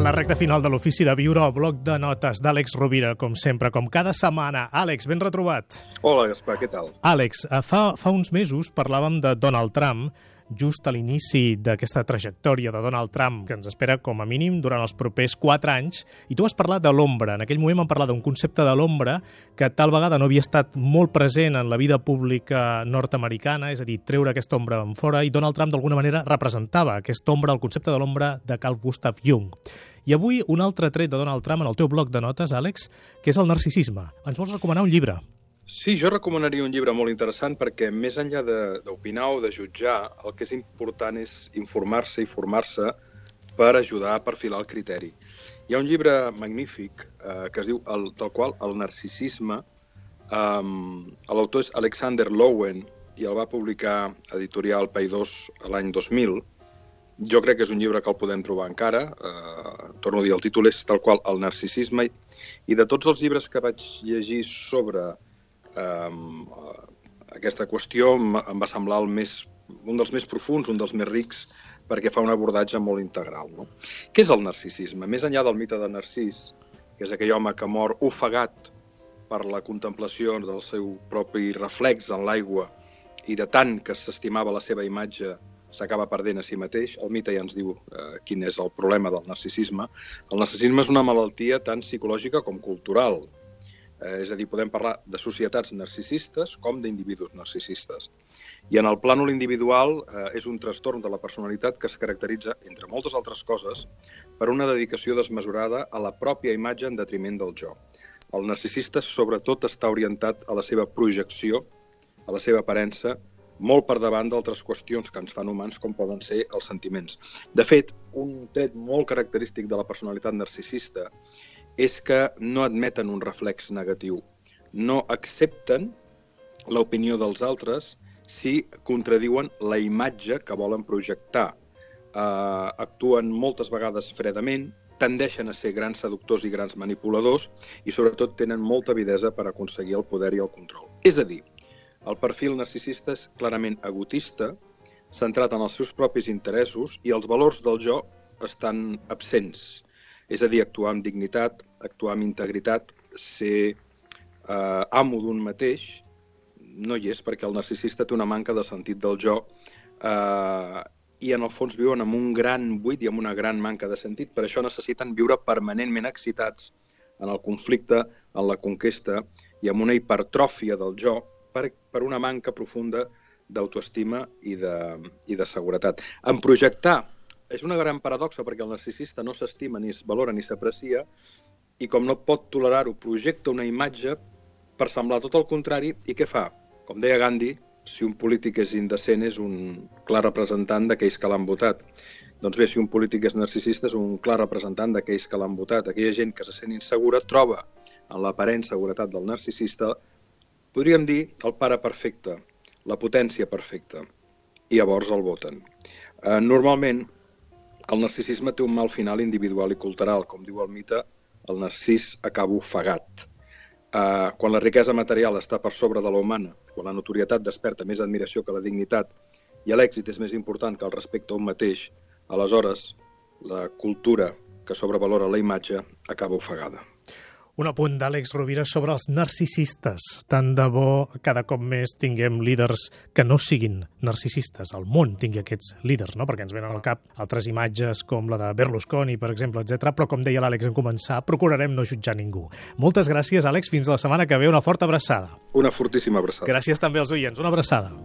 la recta final de l'ofici de viure al bloc de notes d'Àlex Rovira, com sempre, com cada setmana. Àlex, ben retrobat. Hola, Gaspar, què tal? Àlex, eh, fa, fa uns mesos parlàvem de Donald Trump, just a l'inici d'aquesta trajectòria de Donald Trump, que ens espera com a mínim durant els propers 4 anys, i tu has parlat de l'ombra. En aquell moment vam parlar d'un concepte de l'ombra que tal vegada no havia estat molt present en la vida pública nord-americana, és a dir, treure aquesta ombra en fora, i Donald Trump d'alguna manera representava aquesta ombra, el concepte de l'ombra de Carl Gustav Jung. I avui un altre tret de Donald Trump en el teu bloc de notes, Àlex, que és el narcisisme. Ens vols recomanar un llibre? Sí, jo recomanaria un llibre molt interessant perquè més enllà d'opinar o de jutjar, el que és important és informar-se i formar-se per ajudar a perfilar el criteri. Hi ha un llibre magnífic eh, que es diu el, tal qual El narcisisme. Um, L'autor és Alexander Lowen i el va publicar editorial Paidós l'any 2000. Jo crec que és un llibre que el podem trobar encara. Eh, torno a dir, el títol és tal qual El narcisisme. I de tots els llibres que vaig llegir sobre eh, aquesta qüestió em, va semblar el més, un dels més profuns, un dels més rics, perquè fa un abordatge molt integral. No? Què és el narcisisme? Més enllà del mite de Narcís, que és aquell home que mor ofegat per la contemplació del seu propi reflex en l'aigua i de tant que s'estimava la seva imatge s'acaba perdent a si mateix. El mite ja ens diu eh, quin és el problema del narcisisme. El narcisisme és una malaltia tant psicològica com cultural. Eh, és a dir, podem parlar de societats narcisistes com d'individus narcisistes. I en el plànol individual eh, és un trastorn de la personalitat que es caracteritza, entre moltes altres coses, per una dedicació desmesurada a la pròpia imatge en detriment del jo. El narcisista sobretot està orientat a la seva projecció, a la seva aparença, molt per davant d'altres qüestions que ens fan humans com poden ser els sentiments. De fet, un tret molt característic de la personalitat narcisista és que no admeten un reflex negatiu. No accepten l'opinió dels altres si contradiuen la imatge que volen projectar. Uh, actuen moltes vegades fredament, tendeixen a ser grans seductors i grans manipuladors i sobretot tenen molta avidesa per aconseguir el poder i el control. És a dir, el perfil narcisista és clarament egotista, centrat en els seus propis interessos i els valors del jo estan absents. És a dir, actuar amb dignitat, actuar amb integritat, ser eh, amo d'un mateix, no hi és perquè el narcisista té una manca de sentit del jo eh, i en el fons viuen amb un gran buit i amb una gran manca de sentit. Per això necessiten viure permanentment excitats en el conflicte, en la conquesta i amb una hipertròfia del jo per, per una manca profunda d'autoestima i, de, i de seguretat. En projectar és una gran paradoxa perquè el narcisista no s'estima, ni es valora, ni s'aprecia, i com no pot tolerar-ho, projecta una imatge per semblar tot el contrari, i què fa? Com deia Gandhi, si un polític és indecent és un clar representant d'aquells que l'han votat. Doncs bé, si un polític és narcisista és un clar representant d'aquells que l'han votat. Aquella gent que se sent insegura troba en l'aparent seguretat del narcisista, podríem dir, el pare perfecte, la potència perfecta, i llavors el voten. Eh, normalment, el narcisisme té un mal final individual i cultural. Com diu el mite, el narcís acaba ofegat. Uh, quan la riquesa material està per sobre de la humana, quan la notorietat desperta més admiració que la dignitat i l'èxit és més important que el respecte a un mateix, aleshores la cultura que sobrevalora la imatge acaba ofegada. Un apunt d'Àlex Rovira sobre els narcisistes. Tant de bo cada cop més tinguem líders que no siguin narcisistes. El món tingui aquests líders, no? perquè ens venen al cap altres imatges com la de Berlusconi, per exemple, etc. Però com deia l'Àlex en començar, procurarem no jutjar ningú. Moltes gràcies, Àlex. Fins la setmana que ve. Una forta abraçada. Una fortíssima abraçada. Gràcies també als oients. Una abraçada.